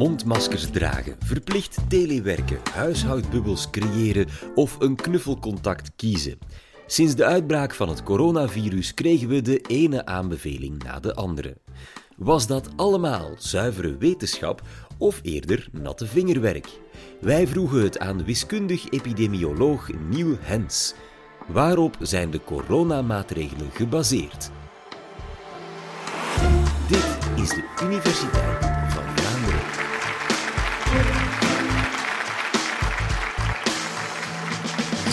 mondmaskers dragen, verplicht telewerken, huishoudbubbels creëren of een knuffelcontact kiezen. Sinds de uitbraak van het coronavirus kregen we de ene aanbeveling na de andere. Was dat allemaal zuivere wetenschap of eerder natte vingerwerk? Wij vroegen het aan wiskundig epidemioloog Neil Hens. Waarop zijn de coronamaatregelen gebaseerd? Dit is de Universiteit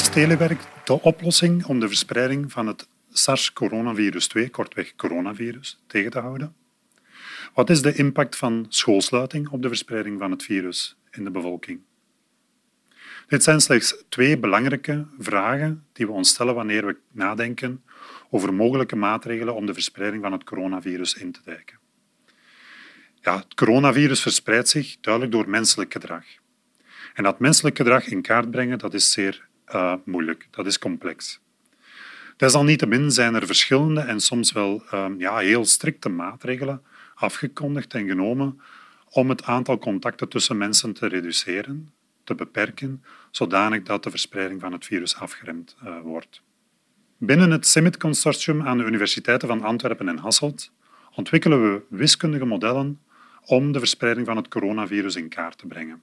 Is telewerk de oplossing om de verspreiding van het SARS-coronavirus 2, kortweg coronavirus, tegen te houden? Wat is de impact van schoolsluiting op de verspreiding van het virus in de bevolking? Dit zijn slechts twee belangrijke vragen die we ons stellen wanneer we nadenken over mogelijke maatregelen om de verspreiding van het coronavirus in te dijken. Ja, het coronavirus verspreidt zich duidelijk door menselijk gedrag. En dat menselijk gedrag in kaart brengen, dat is zeer uh, moeilijk, dat is complex. Desalniettemin zijn er verschillende en soms wel uh, ja, heel strikte maatregelen afgekondigd en genomen om het aantal contacten tussen mensen te reduceren, te beperken, zodanig dat de verspreiding van het virus afgeremd uh, wordt. Binnen het CIMIT-consortium aan de universiteiten van Antwerpen en Hasselt ontwikkelen we wiskundige modellen om de verspreiding van het coronavirus in kaart te brengen.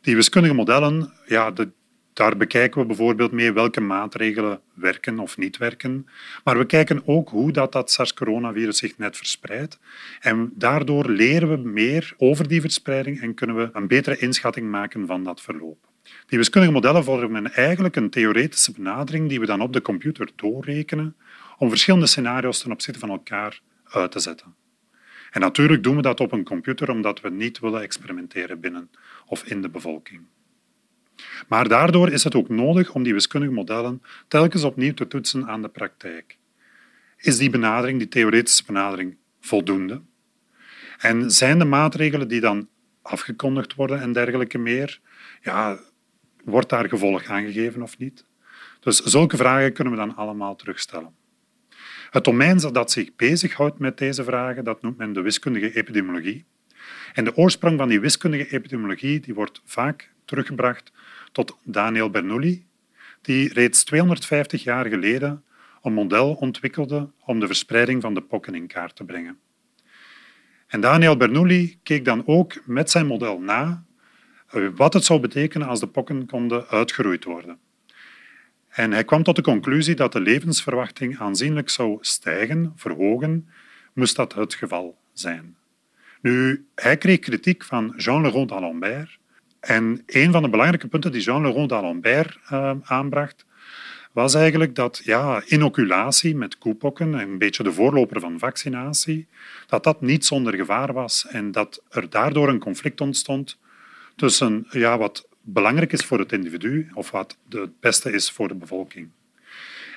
Die wiskundige modellen, ja, de, daar bekijken we bijvoorbeeld mee welke maatregelen werken of niet werken. Maar we kijken ook hoe dat, dat SARS-coronavirus zich net verspreidt. En daardoor leren we meer over die verspreiding en kunnen we een betere inschatting maken van dat verloop. Die wiskundige modellen vormen eigenlijk een theoretische benadering die we dan op de computer doorrekenen om verschillende scenario's ten opzichte van elkaar uit te zetten. En natuurlijk doen we dat op een computer omdat we niet willen experimenteren binnen of in de bevolking. Maar daardoor is het ook nodig om die wiskundige modellen telkens opnieuw te toetsen aan de praktijk. Is die benadering, die theoretische benadering, voldoende? En zijn de maatregelen die dan afgekondigd worden en dergelijke meer, ja, wordt daar gevolg aangegeven of niet? Dus zulke vragen kunnen we dan allemaal terugstellen. Het domein dat zich bezighoudt met deze vragen, dat noemt men de wiskundige epidemiologie. En de oorsprong van die wiskundige epidemiologie die wordt vaak teruggebracht tot Daniel Bernoulli, die reeds 250 jaar geleden een model ontwikkelde om de verspreiding van de pokken in kaart te brengen. En Daniel Bernoulli keek dan ook met zijn model na eh, wat het zou betekenen als de pokken konden uitgeroeid worden. En hij kwam tot de conclusie dat de levensverwachting aanzienlijk zou stijgen, verhogen, moest dat het geval zijn. Nu, hij kreeg kritiek van Jean Leroux d'Alembert. En een van de belangrijke punten die Jean Leroux d'Alembert uh, aanbracht, was eigenlijk dat ja, inoculatie met koepokken, een beetje de voorloper van vaccinatie, dat dat niet zonder gevaar was en dat er daardoor een conflict ontstond tussen ja, wat belangrijk is voor het individu of wat het beste is voor de bevolking.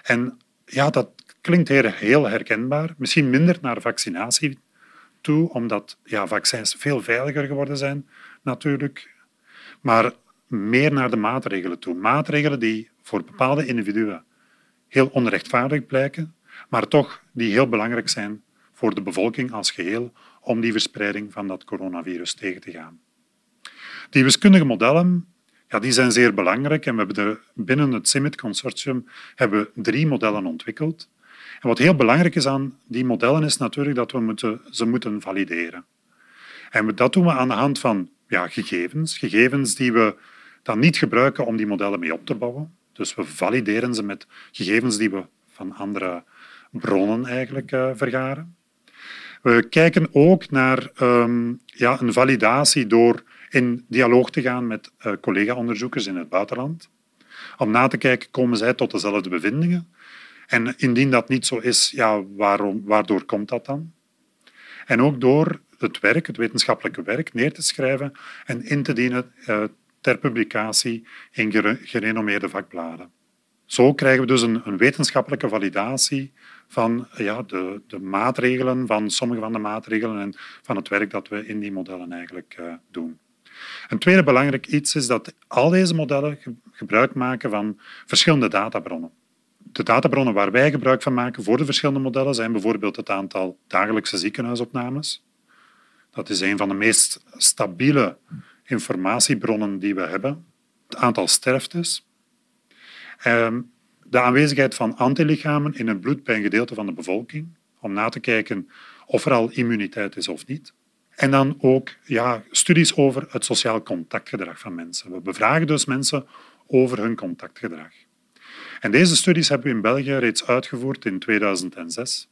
En ja, dat klinkt heel herkenbaar. Misschien minder naar vaccinatie toe, omdat ja, vaccins veel veiliger geworden zijn, natuurlijk. Maar meer naar de maatregelen toe. Maatregelen die voor bepaalde individuen heel onrechtvaardig blijken, maar toch die heel belangrijk zijn voor de bevolking als geheel om die verspreiding van dat coronavirus tegen te gaan. Die wiskundige modellen ja, die zijn zeer belangrijk en we hebben binnen het CIMIT-consortium hebben we drie modellen ontwikkeld. En wat heel belangrijk is aan die modellen is natuurlijk dat we moeten, ze moeten valideren. En dat doen we aan de hand van ja, gegevens, gegevens die we dan niet gebruiken om die modellen mee op te bouwen. Dus we valideren ze met gegevens die we van andere bronnen eigenlijk uh, vergaren. We kijken ook naar um, ja, een validatie door in dialoog te gaan met uh, collega-onderzoekers in het buitenland. Om na te kijken, komen zij tot dezelfde bevindingen? En indien dat niet zo is, ja, waarom, waardoor komt dat dan? En ook door het werk, het wetenschappelijke werk, neer te schrijven en in te dienen uh, ter publicatie in gerenommeerde vakbladen. Zo krijgen we dus een, een wetenschappelijke validatie van ja, de, de, maatregelen, van sommige van de maatregelen en van het werk dat we in die modellen eigenlijk uh, doen. Een tweede belangrijk iets is dat al deze modellen gebruik maken van verschillende databronnen. De databronnen waar wij gebruik van maken voor de verschillende modellen zijn bijvoorbeeld het aantal dagelijkse ziekenhuisopnames, Dat is een van de meest stabiele informatiebronnen die we hebben. Het aantal sterftes. Ehm, de aanwezigheid van antilichamen in het bloed bij een gedeelte van de bevolking, om na te kijken of er al immuniteit is of niet. En dan ook ja, studies over het sociaal contactgedrag van mensen. We bevragen dus mensen over hun contactgedrag. En deze studies hebben we in België reeds uitgevoerd in 2006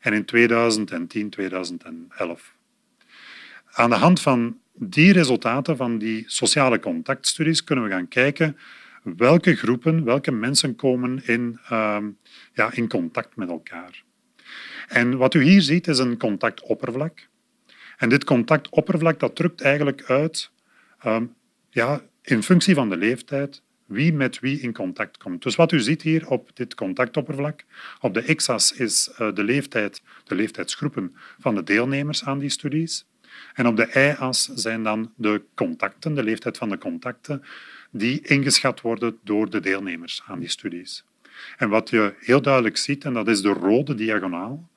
en in 2010, 2011. Aan de hand van die resultaten van die sociale contactstudies kunnen we gaan kijken welke groepen, welke mensen komen in, uh, ja, in contact met elkaar. En wat u hier ziet is een contactoppervlak. En dit contactoppervlak dat drukt eigenlijk uit um, ja, in functie van de leeftijd wie met wie in contact komt. Dus wat u ziet hier op dit contactoppervlak, op de x-as is uh, de leeftijd, de leeftijdsgroepen van de deelnemers aan die studies. En op de y-as zijn dan de contacten, de leeftijd van de contacten, die ingeschat worden door de deelnemers aan die studies. En wat je heel duidelijk ziet, en dat is de rode diagonaal,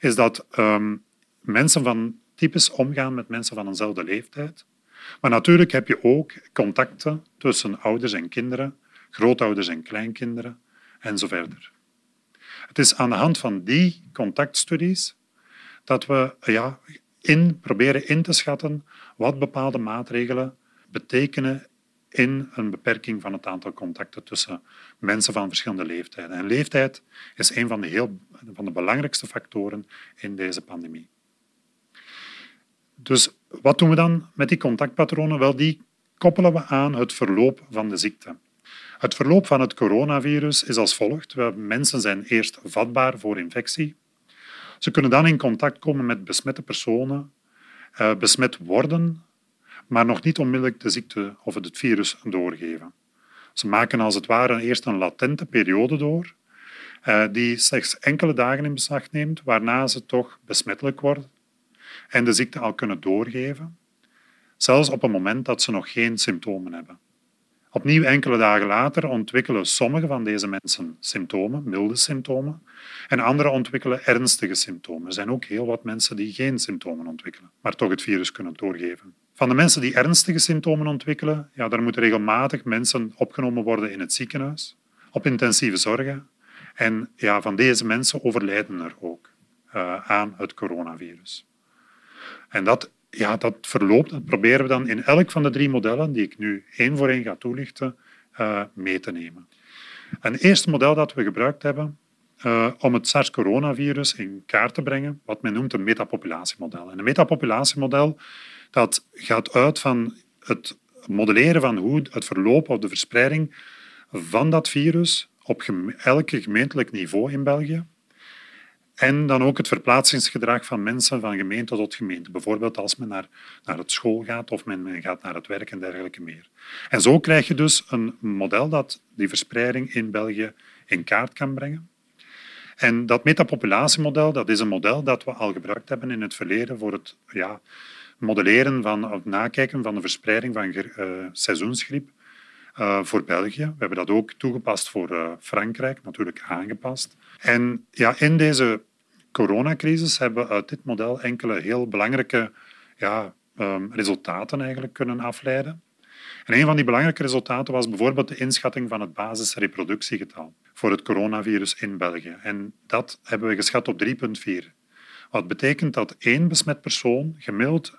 is dat um, mensen van types omgaan met mensen van eenzelfde leeftijd. Maar natuurlijk heb je ook contacten tussen ouders en kinderen, grootouders en kleinkinderen en verder. Het is aan de hand van die contactstudies dat we ja, in, proberen in te schatten wat bepaalde maatregelen betekenen in een beperking van het aantal contacten tussen mensen van verschillende leeftijden. En leeftijd is een van de, heel, van de belangrijkste factoren in deze pandemie. Dus wat doen we dan met die contactpatronen? Wel, die koppelen we aan het verloop van de ziekte. Het verloop van het coronavirus is als volgt. Mensen zijn eerst vatbaar voor infectie. Ze kunnen dan in contact komen met besmette personen, eh, besmet worden, maar nog niet onmiddellijk de ziekte of het virus doorgeven. Ze maken als het ware eerst een latente periode door, eh, die slechts enkele dagen in beslag neemt, waarna ze toch besmettelijk worden en de ziekte al kunnen doorgeven, zelfs op een moment dat ze nog geen symptomen hebben. Opnieuw enkele dagen later ontwikkelen sommige van deze mensen symptomen, milde symptomen, en anderen ontwikkelen ernstige symptomen. Er zijn ook heel wat mensen die geen symptomen ontwikkelen, maar toch het virus kunnen doorgeven. Van de mensen die ernstige symptomen ontwikkelen, ja, daar moeten regelmatig mensen opgenomen worden in het ziekenhuis, op intensieve zorgen. En ja, van deze mensen overlijden er ook uh, aan het coronavirus. En dat, ja, dat verloopt, dat proberen we dan in elk van de drie modellen, die ik nu één voor één ga toelichten, uh, mee te nemen. Een eerste model dat we gebruikt hebben uh, om het SARS-coronavirus in kaart te brengen, wat men noemt een metapopulatiemodel. En een metapopulatiemodel dat gaat uit van het modelleren van hoe het verloop of de verspreiding van dat virus op elke gemeentelijk niveau in België en dan ook het verplaatsingsgedrag van mensen van gemeente tot gemeente. Bijvoorbeeld als men naar, naar het school gaat of men, gaat naar het werk en dergelijke meer. En zo krijg je dus een model dat die verspreiding in België in kaart kan brengen. En dat metapopulatiemodel dat is een model dat we al gebruikt hebben in het verleden voor het ja, modelleren van, of nakijken van de verspreiding van uh, seizoensgriep uh, voor België. We hebben dat ook toegepast voor uh, Frankrijk, natuurlijk aangepast. En ja, in deze coronacrisis hebben we uit dit model enkele heel belangrijke ja, um, resultaten eigenlijk kunnen afleiden. En een van die belangrijke resultaten was bijvoorbeeld de inschatting van het basisreproductiegetal voor het coronavirus in België. En dat hebben we geschat op 3,4. Wat betekent dat één besmet persoon gemiddeld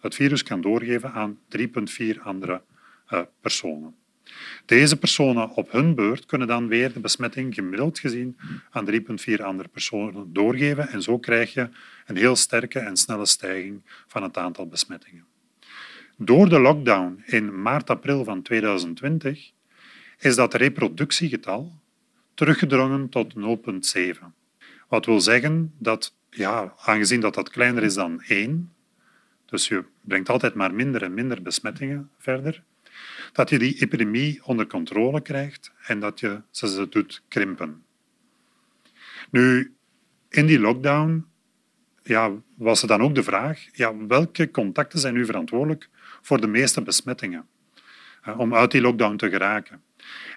het virus kan doorgeven aan 3,4 andere uh, personen. Deze personen op hun beurt kunnen dan weer de besmetting gemiddeld gezien aan 3,4 andere personen doorgeven en zo krijg je een heel sterke en snelle stijging van het aantal besmettingen. Door de lockdown in maart-april van 2020 is dat reproductiegetal teruggedrongen tot 0,7. Wat wil zeggen dat, ja, aangezien dat dat kleiner is dan 1, dus je brengt altijd maar minder en minder besmettingen verder, dat je die epidemie onder controle krijgt en dat je ze doet krimpen. Nu, in die lockdown ja, was er dan ook de vraag, ja, welke contacten zijn nu verantwoordelijk voor de meeste besmettingen? Uh, om uit die lockdown te geraken.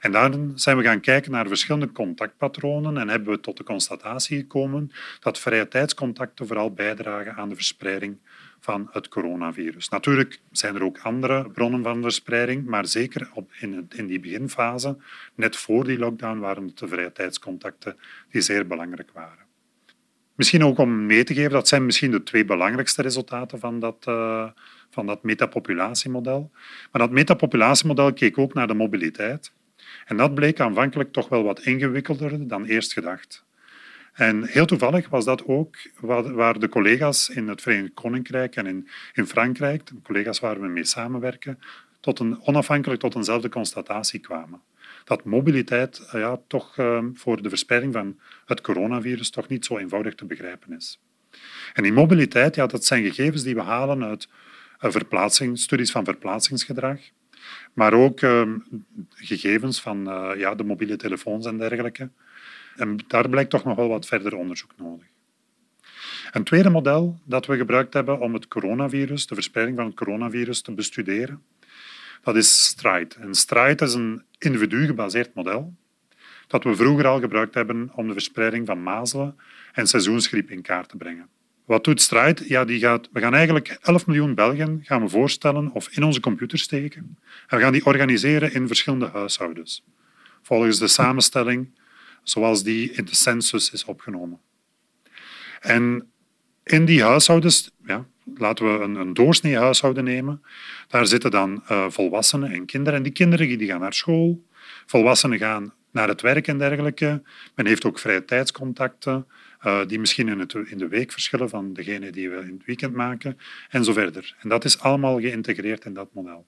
En daar zijn we gaan kijken naar verschillende contactpatronen en hebben we tot de constatatie gekomen dat vrije tijdscontacten vooral bijdragen aan de verspreiding van het coronavirus. Natuurlijk zijn er ook andere bronnen van verspreiding, maar zeker op in, in die beginfase, net voor die lockdown, waren het de vrije tijdscontacten die zeer belangrijk waren. Misschien ook om mee te geven, dat zijn misschien de twee belangrijkste resultaten van dat, uh, van dat metapopulatiemodel. Maar dat metapopulatiemodel keek ook naar de mobiliteit. En dat bleek aanvankelijk toch wel wat ingewikkelder dan eerst gedacht. En heel toevallig was dat ook waar de collega's in het Verenigd Koninkrijk en in, in Frankrijk, de collega's waar we mee samenwerken, tot een, onafhankelijk tot eenzelfde constatatie kwamen. Dat mobiliteit eh, ja, toch uh, voor de verspreiding van het coronavirus toch niet zo eenvoudig te begrijpen is. En die mobiliteit, ja, dat zijn gegevens die we halen uit uh, studies van verplaatsingsgedrag, maar ook ehm, gegevens van uh, ja, de mobiele telefoons en dergelijke. En daar blijkt toch nog wel wat verder onderzoek nodig. Een tweede model dat we gebruikt hebben om het coronavirus, de verspreiding van het coronavirus te bestuderen, dat is STRIDE. En STRIDE is een individu-gebaseerd model dat we vroeger al gebruikt hebben om de verspreiding van mazelen en seizoensgriep in kaart te brengen. Wat doet Stride? Ja, die gaat, we gaan eigenlijk 11 miljoen Belgen gaan we voorstellen of in onze computer steken. En we gaan die organiseren in verschillende huishoudens. Volgens de samenstelling zoals die in de census is opgenomen. En in die huishoudens, ja, laten we een, een doorsnee huishouden nemen, daar zitten dan uh, volwassenen en kinderen. En die kinderen die gaan naar school, volwassenen gaan naar het werk en dergelijke. Men heeft ook vrije tijdscontacten, uh, die misschien in, het, in, de week verschillen van degene die we in het weekend maken, en zo verder. En dat is allemaal geïntegreerd in dat model.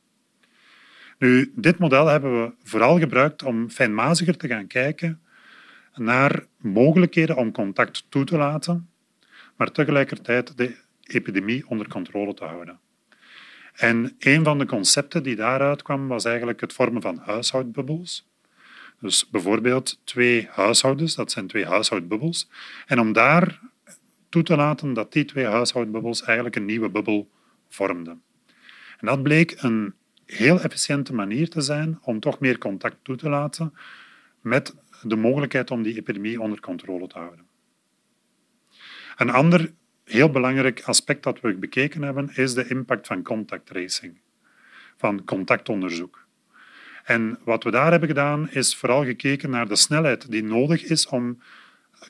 Nu, dit model hebben we vooral gebruikt om fijnmaziger te gaan kijken naar mogelijkheden om contact toe te laten, maar tegelijkertijd de epidemie onder controle te houden. En een van de concepten die daaruit kwam, was eigenlijk het vormen van huishoudbubbels. Dus bijvoorbeeld twee huishoudens, dat zijn twee huishoudbubbels. En om daar toe te laten dat die twee huishoudbubbels eigenlijk een nieuwe bubbel vormden. En dat bleek een heel efficiënte manier te zijn om toch meer contact toe te laten met de mogelijkheid om die epidemie onder controle te houden. Een ander heel belangrijk aspect dat we bekeken hebben is de impact van contact tracing, van contactonderzoek. En wat we daar hebben gedaan is vooral gekeken naar de snelheid die nodig is om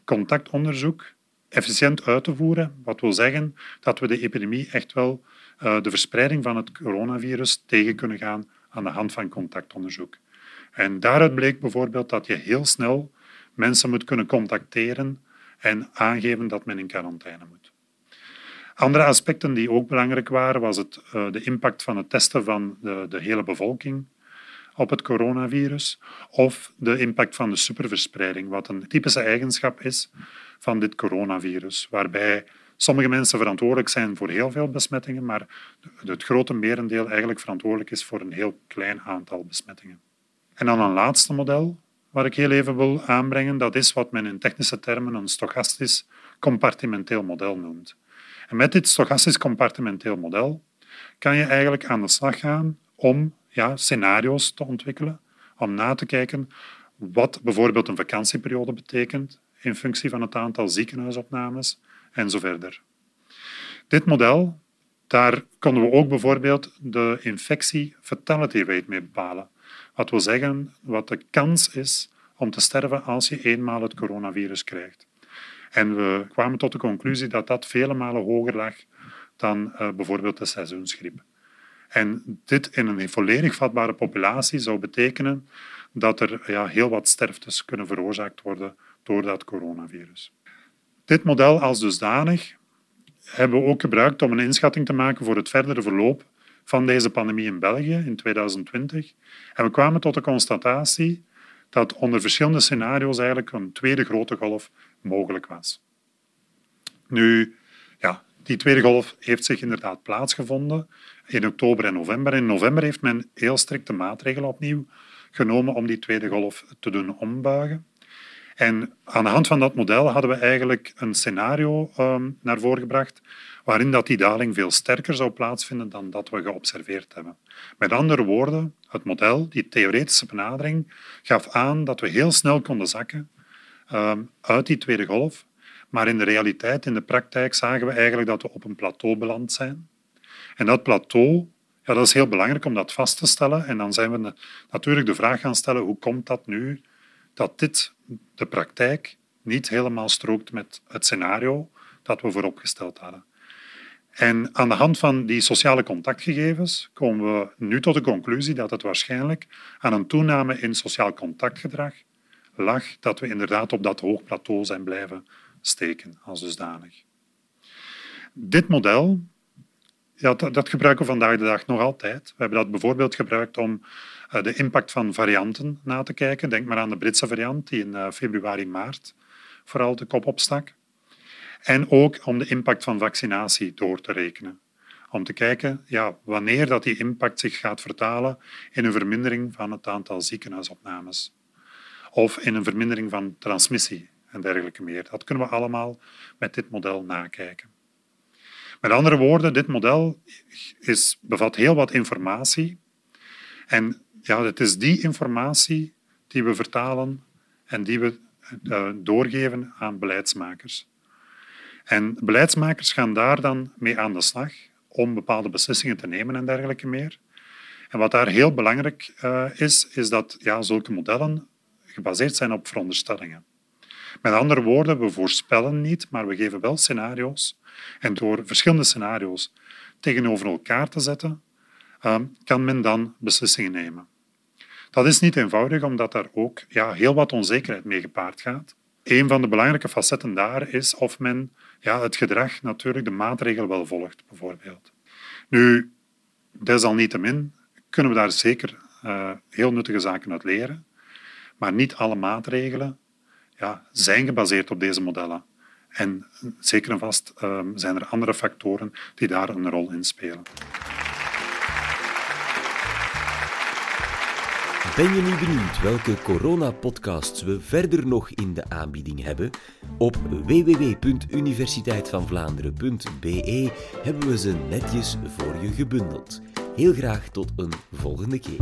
contactonderzoek efficiënt uit te voeren. Wat wil zeggen dat we de epidemie echt wel uh, de verspreiding van het coronavirus tegen kunnen gaan aan de hand van contactonderzoek. En daaruit bleek bijvoorbeeld dat je heel snel mensen moet kunnen contacteren en aangeven dat men in quarantaine moet. Andere aspecten die ook belangrijk waren, was het, uh, de impact van het testen van de, de hele bevolking op het coronavirus of de impact van de superverspreiding, wat een typische eigenschap is van dit coronavirus, waarbij sommige mensen verantwoordelijk zijn voor heel veel besmettingen, maar het grote merendeel eigenlijk verantwoordelijk is voor een heel klein aantal besmettingen. En dan een laatste model, waar ik heel even wil aanbrengen, dat is wat men in technische termen een stochastisch compartimenteel model noemt. En met dit stochastisch compartimenteel model kan je eigenlijk aan de slag gaan om ja, scenario's te ontwikkelen, om na te kijken wat bijvoorbeeld een vakantieperiode betekent in functie van het aantal ziekenhuisopnames en zo verder. Dit model, daar konden we ook bijvoorbeeld de infectie fatality rate mee bepalen. Wat wil zeggen wat de kans is om te sterven als je eenmaal het coronavirus krijgt. En we kwamen tot de conclusie dat dat vele malen hoger lag dan uh, bijvoorbeeld de seizoensgriep. En dit in een volledig vatbare populatie zou betekenen dat er ja, heel wat sterftes kunnen veroorzaakt worden door dat coronavirus. Dit model als dusdanig hebben we ook gebruikt om een inschatting te maken voor het verdere verloop van deze pandemie in België in 2020. En we kwamen tot de constatatie dat onder verschillende scenario's eigenlijk een tweede grote golf mogelijk was. Nu, ja, die tweede golf heeft zich inderdaad plaatsgevonden in oktober en november. In november heeft men heel strikte maatregelen opnieuw genomen om die tweede golf te doen ombuigen. En aan de hand van dat model hadden we eigenlijk een scenario um, naar voren gebracht waarin dat die daling veel sterker zou plaatsvinden dan dat we geobserveerd hebben. Met andere woorden, het model, die theoretische benadering, gaf aan dat we heel snel konden zakken um, uit die tweede golf, maar in de realiteit, in de praktijk, zagen we eigenlijk dat we op een plateau beland zijn En dat plateau, ja, dat is heel belangrijk om dat vast te stellen. En dan zijn we natuurlijk de vraag gaan stellen, hoe komt dat nu dat dit, de praktijk, niet helemaal strookt met het scenario dat we vooropgesteld hadden. En aan de hand van die sociale contactgegevens komen we nu tot de conclusie dat het waarschijnlijk aan een toename in sociaal contactgedrag lag dat we inderdaad op dat hoog plateau zijn blijven steken als dusdanig. Dit model ja, dat, gebruiken we vandaag de dag nog altijd. We hebben dat bijvoorbeeld gebruikt om uh, de impact van varianten na te kijken. Denk maar aan de Britse variant, die in uh, februari, maart vooral de kop opstak. En ook om de impact van vaccinatie door te rekenen. Om te kijken ja, wanneer dat die impact zich gaat vertalen in een vermindering van het aantal ziekenhuisopnames. Of in een vermindering van transmissie en dergelijke meer. Dat kunnen we allemaal met dit model nakijken. Met andere woorden, dit model is, bevat heel wat informatie. En ja, het is die informatie die we vertalen en die we uh, doorgeven aan beleidsmakers. En beleidsmakers gaan daar dan mee aan de slag om bepaalde beslissingen te nemen en dergelijke meer. En wat daar heel belangrijk uh, is, is dat ja, zulke modellen gebaseerd zijn op veronderstellingen. Met andere woorden, we voorspellen niet, maar we geven wel scenario's. En door verschillende scenario's tegenover elkaar te zetten, uh, kan men dan beslissingen nemen. Dat is niet eenvoudig, omdat daar ook ja, heel wat onzekerheid mee gepaard gaat. Een van de belangrijke facetten daar is of men ja, het gedrag natuurlijk de maatregel wel volgt, bijvoorbeeld. Nu, desalniettemin kunnen we daar zeker uh, heel nuttige zaken uit leren, maar niet alle maatregelen ja, zijn gebaseerd op deze modellen. En zeker en vast uh, zijn er andere factoren die daar een rol in spelen. Ben je nu benieuwd welke corona-podcasts we verder nog in de aanbieding hebben? Op www.universiteitvanvlaanderen.be hebben we ze netjes voor je gebundeld. Heel graag tot een volgende keer.